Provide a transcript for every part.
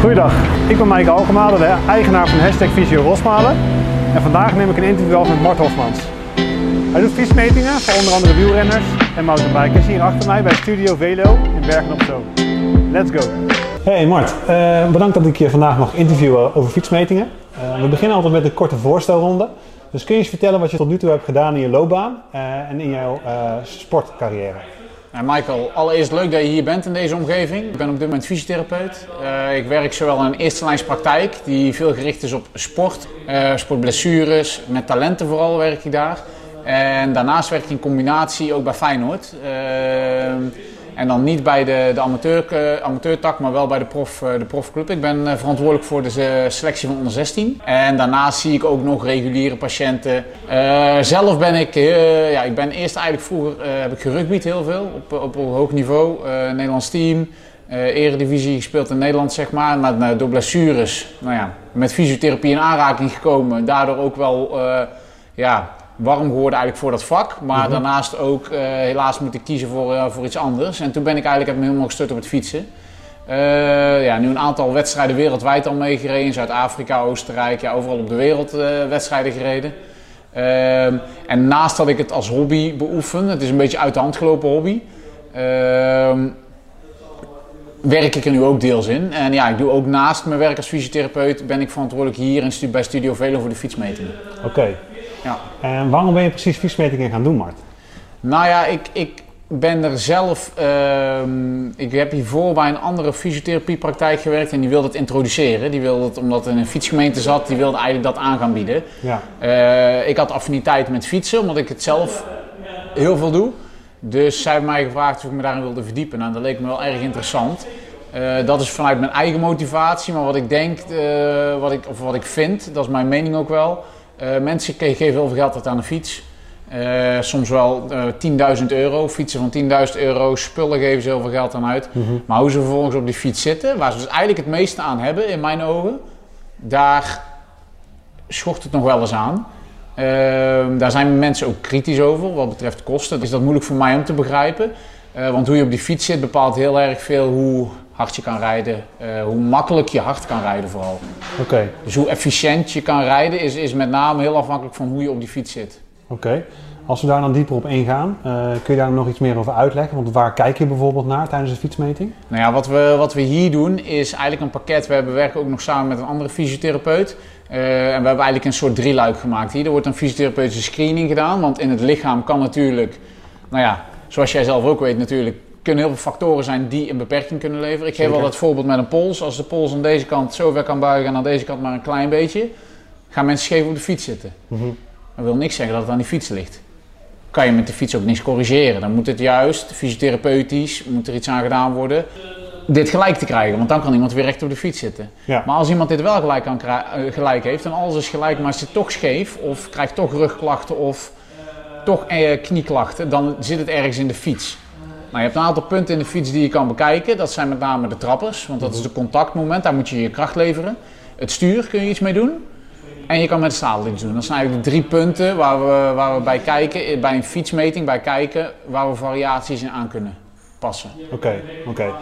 Goeiedag, ik ben Mike Alkema, de eigenaar van hashtag Visio Rosmalen. En vandaag neem ik een interview af met Mart Hofmans. Hij doet fietsmetingen voor onder andere wielrenners en mountainbikers hier achter mij bij Studio Velo in Bergen op Zoom. Let's go! Hey Mart, uh, bedankt dat ik je vandaag mag interviewen over fietsmetingen. Uh, we beginnen altijd met een korte voorstelronde. Dus kun je eens vertellen wat je tot nu toe hebt gedaan in je loopbaan uh, en in jouw sportcarrière? Nou, Michael, allereerst leuk dat je hier bent in deze omgeving. Ik ben op dit moment fysiotherapeut. Uh, ik werk zowel in een eerste lijns praktijk, die veel gericht is op sport, uh, sportblessures, met talenten vooral werk ik daar. En daarnaast werk ik in combinatie ook bij Feyenoord. Uh, en dan niet bij de, de amateur, uh, amateurtak, maar wel bij de, prof, uh, de profclub. Ik ben uh, verantwoordelijk voor de selectie van onder 16. En daarnaast zie ik ook nog reguliere patiënten. zelf ben ik, ja, ik ben eerst eigenlijk vroeger heb ik gerugbied heel veel op, op, op hoog niveau. Nederlands team, eredivisie gespeeld in Nederland zeg maar. Maar door blessures, nou ja, met fysiotherapie in aanraking gekomen. Daardoor ook wel, ja, warm geworden eigenlijk voor dat vak. Maar mhm. daarnaast ook uh, helaas moeten kiezen voor, uh, voor iets anders. En toen ben ik eigenlijk heb me helemaal gestut op het fietsen. Uh, ja, nu een aantal wedstrijden wereldwijd al meegereden. In Zuid-Afrika, Oostenrijk, ja, overal op de wereld wedstrijden gereden. Ehm, en naast dat ik het als hobby beoefen, het is een beetje uit de hand gelopen hobby, ehm, werk ik er nu ook deels in. En ja, ik doe ook naast mijn werk als fysiotherapeut, ben ik verantwoordelijk hier in, bij Studio Velo voor de fietsmetingen. Oké. Ja. En waarom ben je precies fietsmetingen gaan doen, Mart? Nou ja, ik, ik ben er zelf. Uh, ik heb hiervoor bij een andere fysiotherapiepraktijk gewerkt en die wilde het introduceren. Die wilde het, omdat er een fietsgemeente zat, die wilde eigenlijk dat aan gaan bieden. Ja. Uh, ik had affiniteit met fietsen, omdat ik het zelf heel veel doe. Dus zij hebben mij gevraagd of ik me daarin wilde verdiepen. Nou, dat leek me wel erg interessant. Uh, dat is vanuit mijn eigen motivatie, maar wat ik denk, uh, wat ik, of wat ik vind, dat is mijn mening ook wel. Uh, mensen geven heel veel geld uit aan een fiets. Uh, soms wel uh, 10.000 euro, fietsen van 10.000 euro, spullen geven ze heel veel geld aan uit. Mm -hmm. Maar hoe ze vervolgens op die fiets zitten, waar ze dus eigenlijk het meeste aan hebben, in mijn ogen, daar schort het nog wel eens aan. Uh, daar zijn mensen ook kritisch over wat betreft kosten. Dus dat moeilijk voor mij om te begrijpen. Want hoe je op die fiets zit bepaalt heel erg veel hoe hard je kan rijden, uh, hoe makkelijk je hard kan rijden vooral. Oké. Dus hoe efficiënt je kan rijden is, is met name heel afhankelijk van hoe je op die fiets zit. Oké. Als we daar dan dieper op ingaan, uh, kun je daar nog iets meer over uitleggen? Want waar kijk je bijvoorbeeld naar tijdens een fietsmeting? Nou ja, wat we, wat we hier doen is eigenlijk een pakket. We hebben, werken ook nog samen met een andere fysiotherapeut. Uh, en we hebben eigenlijk een soort drieluik gemaakt hier. Er wordt een fysiotherapeutische screening gedaan, want in het lichaam kan natuurlijk, nou ja, zoals jij zelf ook weet natuurlijk, kunnen heel veel factoren zijn die een beperking kunnen leveren. Ik geef wel het voorbeeld met een pols. Als de pols aan deze kant zo ver kan buigen en aan deze kant maar een klein beetje, gaan mensen scheef op de fiets zitten. Mm -hmm. Dat wil niks zeggen dat het aan die fiets ligt. Kan je met de fiets ook niks corrigeren. Dan moet het juist fysiotherapeutisch, moet er iets aan gedaan worden, dit gelijk te krijgen. Want dan kan iemand weer recht op de fiets zitten. Ja. Maar als iemand dit wel gelijk, kan eh, gelijk heeft en alles is gelijk, maar zit toch scheef of krijgt toch rugklachten of toch eh, knieklachten, dan zit het ergens in de fiets. Nou, je hebt een aantal punten in de fiets die je kan bekijken. Dat zijn met name de trappers, want dat is de contactmoment. Daar moet je je kracht leveren. Het stuur kun je iets mee doen. En je kan met iets doen. Dat zijn eigenlijk de drie punten waar we, waar we bij kijken, bij een fietsmeting, bij kijken, waar we variaties in aan kunnen passen. Oké, oké.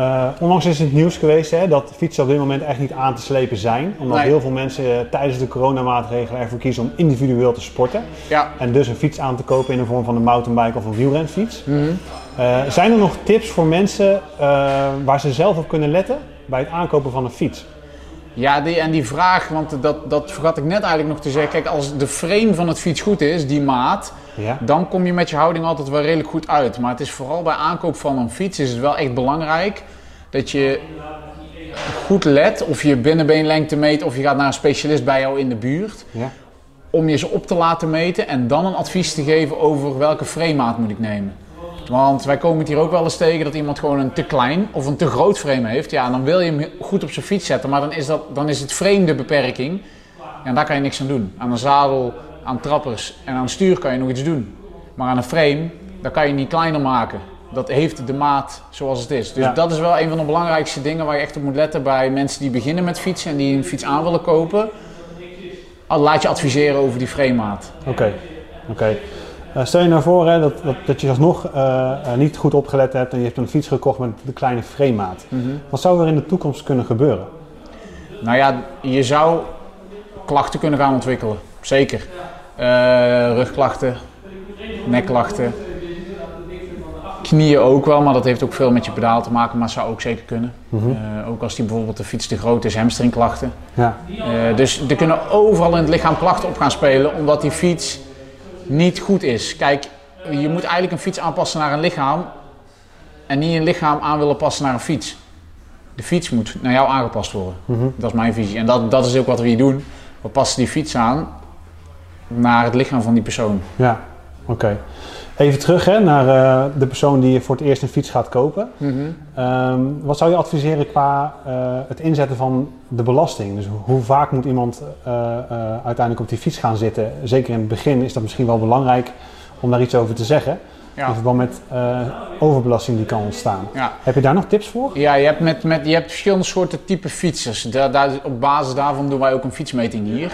Uh, onlangs is het nieuws geweest hè, dat fietsen op dit moment echt niet aan te slepen zijn. Omdat nee. heel veel mensen uh, tijdens de coronamaatregelen ervoor kiezen om individueel te sporten. Ja. En dus een fiets aan te kopen in de vorm van een mountainbike of een wielrenfiets. Mm -hmm. uh, zijn er nog tips voor mensen waar ze zelf op kunnen letten bij het aankopen van een fiets? Ja, die, en die vraag, want dat, dat vergat ik net eigenlijk nog te zeggen. Kijk, als de frame van het fiets goed is, die maat, ja. dan kom je met je houding altijd wel redelijk goed uit. Maar het is vooral bij aankoop van een fiets is het wel echt belangrijk dat je goed let of je binnenbeenlengte meet of je gaat naar een specialist bij jou in de buurt. Ja. Om je ze op te laten meten en dan een advies te geven over welke framemaat moet ik nemen. Want wij komen het hier ook wel eens tegen dat iemand gewoon een te klein of een te groot frame heeft. Ja, dan wil je hem goed op zijn fiets zetten, maar dan is, dat, dan is het frame de beperking. En daar kan je niks aan doen. Aan een zadel, aan trappers en aan stuur kan je nog iets doen. Maar aan een frame, daar kan je niet kleiner maken. Dat heeft de maat zoals het is. Dus ja. dat is wel een van de belangrijkste dingen waar je echt op moet letten bij mensen die beginnen met fietsen en die een fiets aan willen kopen. Laat je adviseren over die framemaat. Oké, oké. Eh, stel je nou voor hè, dat, dat, dat je alsnog eh, niet goed opgelet hebt en je hebt een fiets gekocht met de kleine framemaat. Wat zou er in de toekomst kunnen gebeuren? Nou ja, je zou klachten kunnen gaan ontwikkelen. Zeker. Rugklachten, nekklachten. Knieën ook wel, maar dat heeft ook veel met je pedaal te maken, maar zou ook zeker kunnen. Eh, ook als die bijvoorbeeld de fiets te groot is, hamstringklachten. Ja, dus er kunnen overal in het lichaam klachten op gaan spelen, omdat die fiets niet goed is. Kijk, je moet eigenlijk een fiets aanpassen naar een lichaam en niet een lichaam aan willen passen naar een fiets. De fiets moet naar jou aangepast worden. Dat is mijn visie. En dat, dat is ook wat we hier doen. We passen die fiets aan naar het lichaam van die persoon. ja. oké. Even terug hè, naar eh, de persoon die voor het eerst een fiets gaat kopen. Ehm, wat zou je adviseren qua eh, het inzetten van de belasting? Dus hoe vaak moet iemand eh, uiteindelijk op die fiets gaan zitten? Zeker in het begin is dat misschien wel belangrijk om daar iets over te zeggen. In Ja. verband met overbelasting die kan ontstaan. Ja. Heb je daar nog tips voor? Ja, je hebt, met, met, je hebt verschillende soorten type fietsers. Daar, daar, op basis daarvan doen wij ook een fietsmeting hier.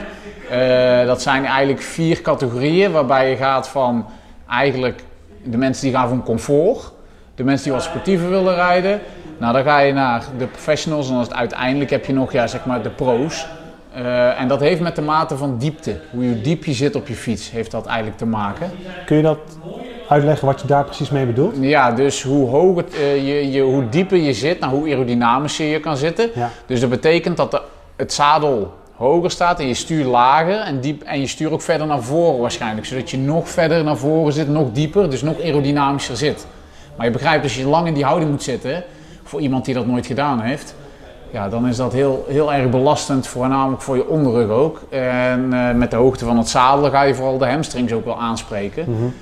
Dat zijn eigenlijk vier categorieën, waarbij je gaat van eigenlijk de mensen die gaan voor comfort, de mensen die wat sportiever willen rijden. Nou, dan ga je naar de professionals en dan uiteindelijk heb je nog ja, zeg maar de pro's. Eh, en dat heeft met de mate van diepte, hoe diep je zit op je fiets, heeft dat eigenlijk te maken. Kun je dat uitleggen wat je daar precies mee bedoelt? Ja, dus hoe, hoger het, eh, je, je, hoe dieper je zit, nou, hoe aerodynamischer je kan zitten. Ja. Dus dat betekent dat de, het zadel hoger staat en je stuur lager en, diep, en je stuur ook verder naar voren waarschijnlijk. Zodat je nog verder naar voren zit, nog dieper, dus nog aerodynamischer zit. Maar je begrijpt, als je lang in die houding moet zitten, voor iemand die dat nooit gedaan heeft, ja, dan is dat heel, heel erg belastend, voornamelijk voor je onderrug ook. En eh, met de hoogte van het zadel ga je vooral de hamstrings ook wel aanspreken.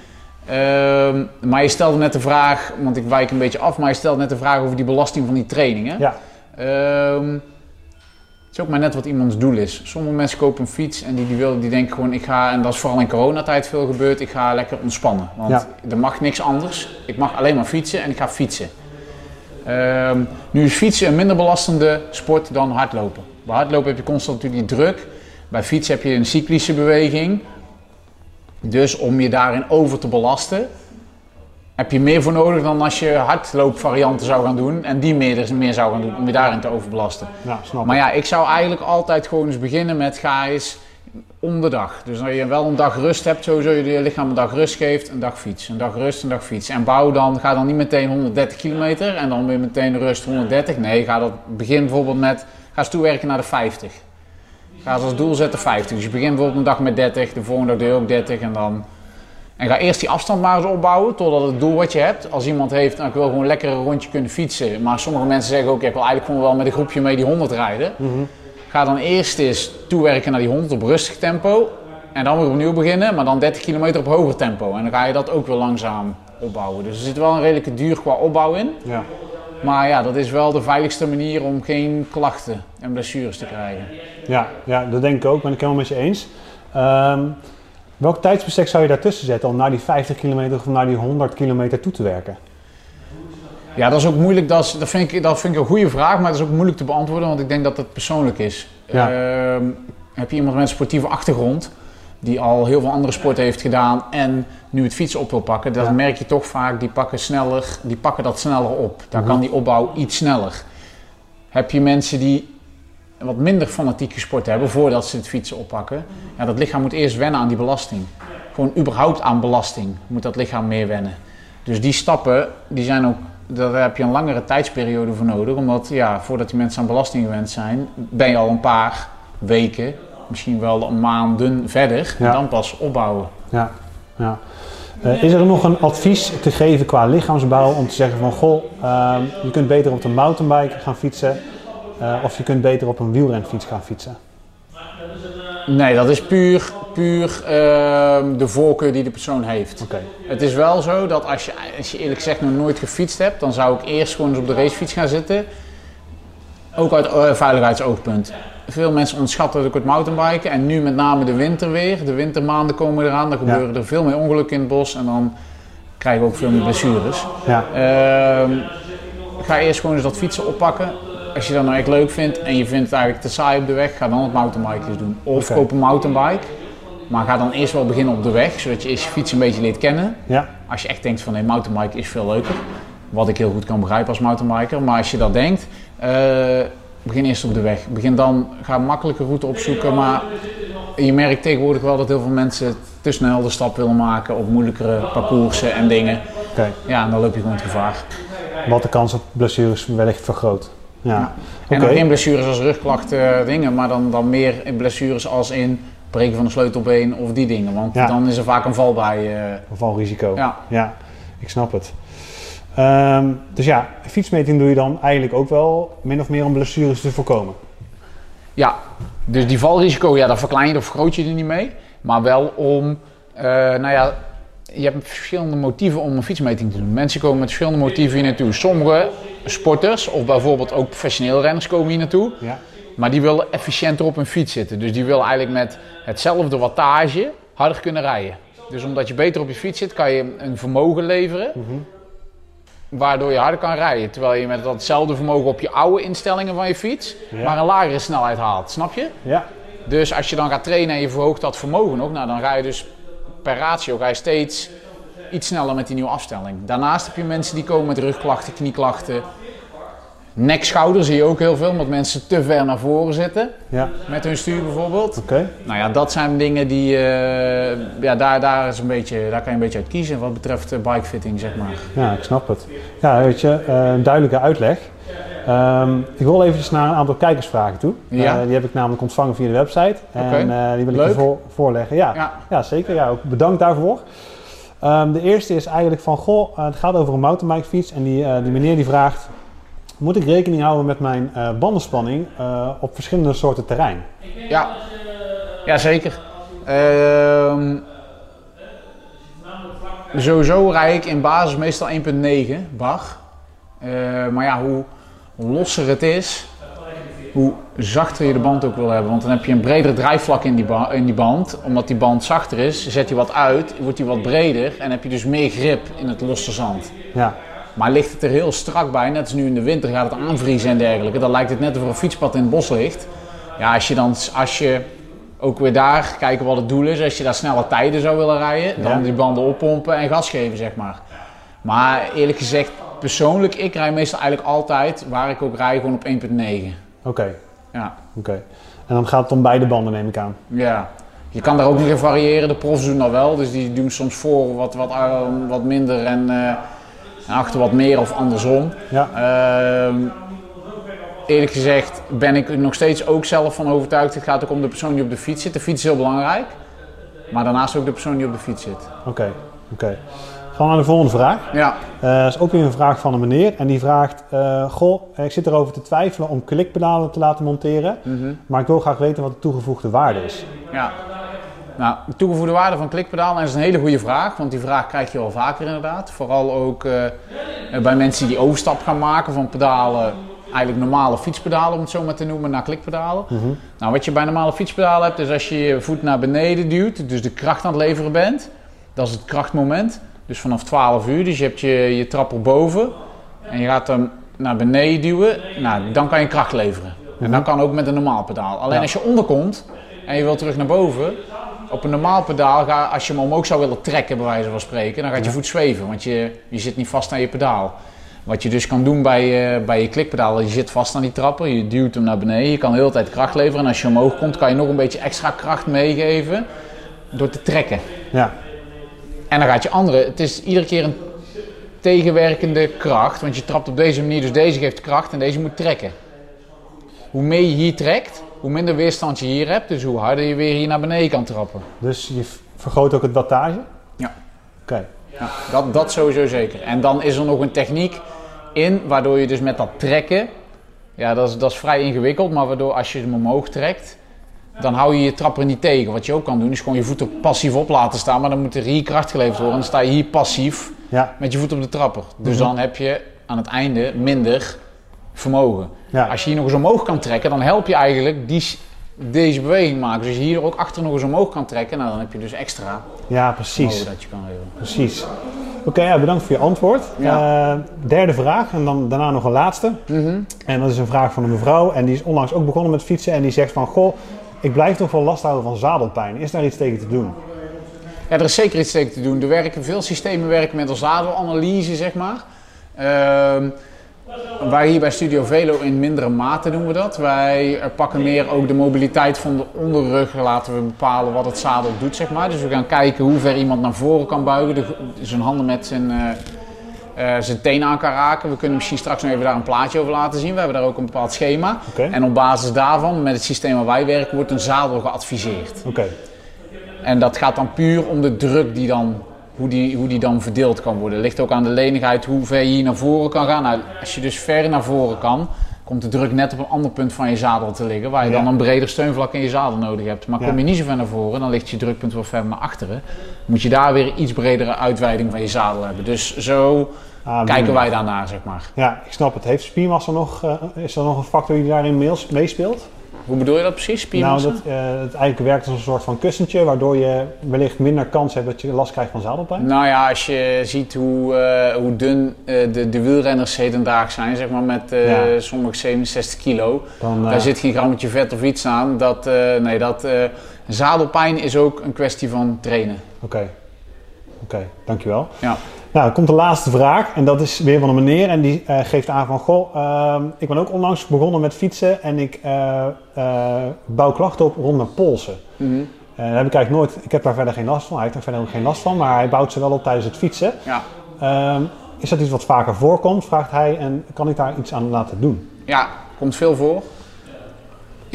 Ehm, maar je stelde net de vraag, want ik wijk een beetje af, maar je stelde net de vraag over die belasting van die trainingen. Ja, Ehm, is ook maar net wat iemands doel is. Sommige mensen kopen een fiets en die, die, willen, die denken gewoon, ik ga, en dat is vooral in coronatijd veel gebeurd, ik ga lekker ontspannen. Want Ja. er mag niks anders. Ik mag alleen maar fietsen en ik ga fietsen. Ehm, nu is fietsen een minder belastende sport dan hardlopen. Bij hardlopen heb je constant natuurlijk die druk. Bij fietsen heb je een cyclische beweging. Dus om je daarin over te belasten, heb je meer voor nodig dan als je hardloopvarianten zou gaan doen en die meer, meer zou gaan doen om je daarin te overbelasten. ja snap Maar ja, ik zou eigenlijk altijd gewoon eens beginnen met ga eens om de dag. Dus dat je wel een dag rust hebt, sowieso je je lichaam een dag rust geeft, een dag fiets, een dag rust, een dag fiets. En bouw dan, ga dan niet meteen 130 kilometer en dan weer meteen rust 130. Nee, ga dat begin bijvoorbeeld met, ga eens toewerken naar de 50. Ga eens als doel zetten 50. Dus je begint bijvoorbeeld een dag met 30, de volgende dag doe je ook 30 en dan... En ga eerst die afstand maar eens opbouwen totdat het doel wat je hebt. Als iemand heeft, nou, ik wil gewoon lekker een rondje kunnen fietsen. Maar sommige mensen zeggen ook, ik wil eigenlijk gewoon wel met een groepje mee die 100 rijden. Ga dan eerst eens toewerken naar die 100 op rustig tempo. En dan weer opnieuw beginnen, maar dan 30 kilometer op hoger tempo. En dan ga je dat ook weer langzaam opbouwen. Dus er zit wel een redelijke duur qua opbouw in. Ja. Maar ja, dat is wel de veiligste manier om geen klachten en blessures te krijgen. Ja, ja, dat denk ik ook, ben ik helemaal met je eens. Ehm, welk tijdsbestek zou je daartussen zetten om naar die 50 kilometer of naar die 100 kilometer toe te werken? Ja, dat is ook moeilijk. Dat, is, dat, vind ik, dat vind ik een goede vraag, maar dat is ook moeilijk te beantwoorden, want ik denk dat het persoonlijk is. Ja. Ehm, heb je iemand met een sportieve achtergrond, die al heel veel andere sporten heeft gedaan en nu het fietsen op wil pakken, dan Ja. merk je toch vaak, die pakken, sneller, die pakken dat sneller op. Daar Mhm. kan die opbouw iets sneller. Heb je mensen die wat minder fanatieke sport hebben voordat ze het fietsen oppakken, ja, dat lichaam moet eerst wennen aan die belasting. Gewoon überhaupt aan belasting moet dat lichaam meer wennen. Dus die stappen, die zijn ook, daar heb je een langere tijdsperiode voor nodig. Omdat ja, voordat die mensen aan belasting gewend zijn, ben je al een paar weken, misschien wel een maanden verder. Ja. En dan pas opbouwen. Ja, ja. Eh, is er nog een advies te geven qua lichaamsbouw om te zeggen van goh, ehm, je kunt beter op de mountainbike gaan fietsen eh, of je kunt beter op een wielrenfiets gaan fietsen? Nee, dat is puur, puur ehm, de voorkeur die de persoon heeft. Oké, Het is wel zo dat als je, als je eerlijk gezegd nog nooit gefietst hebt, dan zou ik eerst gewoon eens op de racefiets gaan zitten. Ook uit eh, veiligheidsoogpunt. Veel mensen onderschatten ook het mountainbiken en nu met name de winter weer. De wintermaanden komen eraan, dan gebeuren er veel meer ongelukken in het bos en dan krijgen we ook veel meer blessures. ja, Ehm, ga eerst gewoon eens dat fietsen oppakken. Als je dat nou echt leuk vindt en je vindt het eigenlijk te saai op de weg, ga dan het mountainbiken eens doen. Of koop een mountainbike Maar ga dan eerst wel beginnen op de weg, zodat je eerst je fiets een beetje leert kennen. Ja, Als je echt denkt van nee, mountainbiken is veel leuker. Wat ik heel goed kan begrijpen als mountainbiker. Maar als je dat denkt, eh, begin eerst op de weg. Begin dan, ga een makkelijke route opzoeken. Maar je merkt tegenwoordig wel dat heel veel mensen te snel de stap willen maken op moeilijkere parcoursen en dingen. Ja, en dan loop je gewoon het gevaar. Wat de kans op blessures wellicht vergroot. Ja, En oké. dan geen blessures als rugklachten, eh, dingen, maar dan, dan meer blessures als in breken van de sleutelbeen of die dingen. Want Ja. dan is er vaak een val bij. eh, Valrisico. ja. Ja, ik snap het. Ehm, dus ja, fietsmeting doe je dan eigenlijk ook wel min of meer om blessures te voorkomen. Ja, dus die valrisico, ja, dat verklein je of vergroot je er niet mee. Maar wel om, eh, nou ja, je hebt verschillende motieven om een fietsmeting te doen. Mensen komen met verschillende motieven hier naartoe. Sommige sporters, of bijvoorbeeld ook professionele renners komen hier naartoe. Ja, Maar die willen efficiënter op hun fiets zitten. Dus die willen eigenlijk met hetzelfde wattage harder kunnen rijden. Dus omdat je beter op je fiets zit, kan je een vermogen leveren. Waardoor je harder kan rijden. Terwijl je met datzelfde vermogen op je oude instellingen van je fiets, Ja. maar een lagere snelheid haalt. Snap je? ja, Dus als je dan gaat trainen en je verhoogt dat vermogen nog, nou, dan ga je dus per ratio ga je steeds iets sneller met die nieuwe afstelling. Daarnaast heb je mensen die komen met rugklachten, knieklachten. Nek, schouder zie je ook heel veel, omdat mensen te ver naar voren zitten. ja, Met hun stuur bijvoorbeeld. oké. Nou ja, dat zijn dingen die, eh, ja, daar, daar, is een beetje, daar kan je een beetje uit kiezen wat betreft eh, bikefitting, zeg maar. Ja, ik snap het. Ja, weet je, eh, een duidelijke uitleg. Ehm, ik wil eventjes naar een aantal kijkersvragen toe. Ja. Die heb ik namelijk ontvangen via de website. En die wil ik je voor, voorleggen. Ja, ja. Ja, zeker. Ja, ook bedankt daarvoor. Ehm, de eerste is eigenlijk van, goh, eh, het gaat over een mountainbikefiets. En die, eh, die meneer die vraagt, moet ik rekening houden met mijn eh, bandenspanning eh, op verschillende soorten terrein? ja. ja zeker. Ehm, sowieso rij ik in basis meestal 1.9 bar. Eh, maar ja, hoe losser het is, hoe zachter je de band ook wil hebben. Want dan heb je een breder drijfvlak in die, in die band. Omdat die band zachter is, zet je wat uit, wordt die wat breder en heb je dus meer grip in het losse zand. Ja, Maar ligt het er heel strak bij, net als nu in de winter gaat het aanvriezen en dergelijke, dan lijkt het net of er een fietspad in het bos ligt. Ja, als je dan, als je ook weer daar kijken wat het doel is, als je daar snelle tijden zou willen rijden, dan Ja. die banden oppompen en gas geven, zeg maar. Maar eerlijk gezegd, persoonlijk, ik rij meestal eigenlijk altijd, waar ik ook rij, gewoon op 1.9. oké. Ja. oké. En dan gaat het om beide banden, neem ik aan. ja. Je kan daar ook nog in variëren, de profs doen dat wel, dus die doen soms voor wat, wat, wat minder en, eh, en achter wat meer of andersom. Ja, Ehm, eerlijk gezegd ben ik er nog steeds ook zelf van overtuigd. Het gaat ook om de persoon die op de fiets zit. De fiets is heel belangrijk. Maar daarnaast ook de persoon die op de fiets zit. oké. oké. Gaan we naar de volgende vraag. Ja, Eh, dat is ook weer een vraag van een meneer. En die vraagt: eh, Goh, ik zit erover te twijfelen om klikpedalen te laten monteren. Maar ik wil graag weten wat de toegevoegde waarde is. ja. Nou, de toegevoegde waarde van klikpedalen is een hele goede vraag. Want die vraag krijg je wel vaker inderdaad. Vooral ook eh, bij mensen die overstap gaan maken van pedalen, eigenlijk normale fietspedalen om het zo maar te noemen, naar klikpedalen. Nou, wat je bij normale fietspedalen hebt, is als je je voet naar beneden duwt, dus de kracht aan het leveren bent. Dat is het krachtmoment. Dus vanaf 12 uur, dus je hebt je, je trapper boven en je gaat hem naar beneden duwen. Nou, dan kan je kracht leveren. En dat kan ook met een normaal pedaal. Alleen Ja. als je onderkomt en je wilt terug naar boven, op een normaal pedaal, ga, als je hem omhoog zou willen trekken, bij wijze van spreken, dan gaat je voet zweven, want je, je zit niet vast aan je pedaal. Wat je dus kan doen bij, eh, bij je klikpedaal, je zit vast aan die trapper, je duwt hem naar beneden, je kan de hele tijd kracht leveren. En als je omhoog komt, kan je nog een beetje extra kracht meegeven door te trekken. Ja, En dan gaat je andere, het is iedere keer een tegenwerkende kracht, want je trapt op deze manier, dus deze geeft kracht en deze moet trekken. Hoe meer je hier trekt, hoe minder weerstand je hier hebt, dus hoe harder je weer hier naar beneden kan trappen. dus je vergroot ook het wattage? Ja. Oké, Ja, dat, dat sowieso zeker. En dan is er nog een techniek in, waardoor je dus met dat trekken, ja, dat is, dat is vrij ingewikkeld, maar waardoor als je hem omhoog trekt, dan hou je je trapper niet tegen. Wat je ook kan doen, is gewoon je voeten passief op laten staan, maar dan moet er hier kracht geleverd worden. En dan sta je hier passief ja, met je voet op de trapper. Dus dan heb je aan het einde minder vermogen. Ja. Als je hier nog eens omhoog kan trekken, dan help je eigenlijk die, deze beweging maken. Dus als je hier ook achter nog eens omhoog kan trekken, nou, dan heb je dus extra ja, precies. vermogen dat je kan leveren. Precies. Oké, ja, bedankt voor je antwoord. Ja. Eh, derde vraag en dan daarna nog een laatste. En dat is een vraag van een mevrouw en die is onlangs ook begonnen met fietsen en die zegt van... Goh, ik blijf toch wel last houden van zadelpijn. Is daar iets tegen te doen? Ja, er is zeker iets tegen te doen. Er werken veel systemen werken met een zadelanalyse, zeg maar. Ehm, wij hier bij Studio Velo in mindere mate doen we dat. Wij pakken meer ook de mobiliteit van de onderrug. Laten we bepalen wat het zadel doet, zeg maar. Dus we gaan kijken hoe ver iemand naar voren kan buigen. De, zijn handen met zijn, uh, zijn teen aan kan raken. We kunnen misschien straks nog even daar een plaatje over laten zien. We hebben daar ook een bepaald schema. Okay. En op basis daarvan, met het systeem waar wij werken, wordt een zadel geadviseerd. Oké. En dat gaat dan puur om de druk die dan, hoe die, hoe die dan verdeeld kan worden. Het ligt ook aan de lenigheid hoe ver je hier naar voren kan gaan. Nou, als je dus ver naar voren kan, komt de druk net op een ander punt van je zadel te liggen. Waar je Ja. dan een breder steunvlak in je zadel nodig hebt. Maar Ja. kom je niet zo ver naar voren, dan ligt je drukpunt wel ver naar achteren. Moet je daar weer iets bredere uitweiding van je zadel hebben. Dus zo Ah, kijken wij daarnaar, zeg maar. Ja, ik snap het. Heeft spiermassa nog, eh, is er nog een factor die daarin meespeelt? Hoe bedoel je dat precies, spiermassa? Nou, dat eh, het eigenlijk werkt als een soort van kussentje, waardoor je wellicht minder kans hebt dat je last krijgt van zadelpijn. Nou ja, als je ziet hoe, eh, hoe dun eh, de, de wielrenners hedendaags zijn, zeg maar met Ja. sommige 67 kilo. Dan, Daar zit geen grammetje vet of iets aan. Dat, nee, dat, zadelpijn is ook een kwestie van trainen. Oké, oké, dankjewel. Ja. Nou, dan komt de laatste vraag en dat is weer van een meneer en die eh, geeft aan van goh, ehm, ik ben ook onlangs begonnen met fietsen en ik eh, eh, bouw klachten op rond mijn polsen. Eh, daar heb ik eigenlijk nooit, ik heb daar verder geen last van, hij heeft daar verder ook geen last van, maar hij bouwt ze wel op tijdens het fietsen. Ja. Ehm, is dat iets wat vaker voorkomt, vraagt hij, en kan ik daar iets aan laten doen? ja, komt veel voor.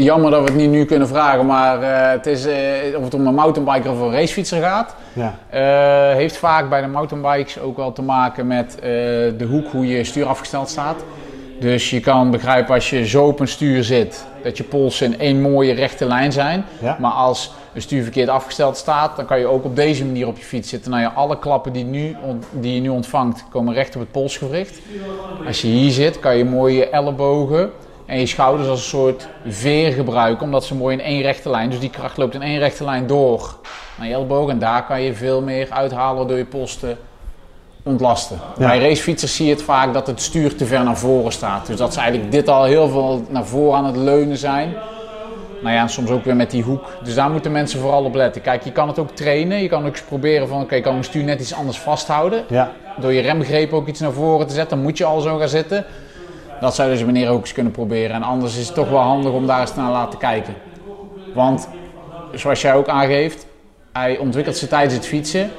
Jammer dat we het niet nu kunnen vragen, maar eh, het is, eh, of het om een mountainbiker of een racefietser gaat. Ja, Eh, heeft vaak bij de mountainbikes ook wel te maken met de hoek hoe je stuur afgesteld staat. Dus je kan begrijpen als je zo op een stuur zit, dat je polsen in één mooie rechte lijn zijn. Ja. Maar als een stuur verkeerd afgesteld staat, dan kan je ook op deze manier op je fiets zitten. Nou ja, alle klappen die, nu, die je nu ontvangt, komen recht op het polsgewricht. Als je hier zit, kan je mooi je ellebogen en je schouders als een soort veer gebruiken, omdat ze mooi in één rechte lijn, dus die kracht loopt in één rechte lijn door naar je ellebogen. En daar kan je veel meer uithalen door je pols te ontlasten. Ja. Bij racefietsers zie je het vaak dat het stuur te ver naar voren staat. Dus dat ze eigenlijk dit al heel veel naar voren aan het leunen zijn. Nou ja, soms ook weer met die hoek. Dus daar moeten mensen vooral op letten. Kijk, je kan het ook trainen. Je kan ook eens proberen van, oké, ik kan mijn stuur net iets anders vasthouden. ja, Door je remgreep ook iets naar voren te zetten, dan moet je al zo gaan zitten. Dat zou deze meneer ook eens kunnen proberen. En anders is het toch wel handig om daar eens naar laten kijken. Want, zoals jij ook aangeeft, hij ontwikkelt zich tijdens het fietsen.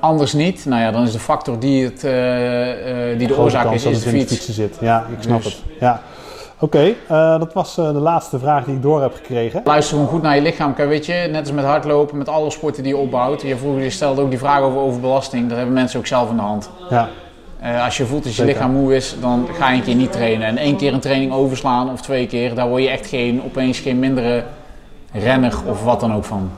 Anders niet. Nou ja, dan is de factor die, het, eh, eh, die de oorzaak is, dat is de in het fiets. fietsen zit. Ja, ik snap Dus- het. Ja. Oké, eh, dat was de laatste vraag die ik door heb gekregen. Luister gewoon goed naar je lichaam. Kijk, weet je, net als met hardlopen, met alle sporten die je opbouwt. Je, vroeger, je stelde ook die vraag over overbelasting. Dat hebben mensen ook zelf in de hand. Ja, Eh, als je voelt dat je Zeker. lichaam moe is, dan ga je een keer niet trainen. En één keer een training overslaan of twee keer, daar word je echt geen, opeens geen mindere renner of wat dan ook van.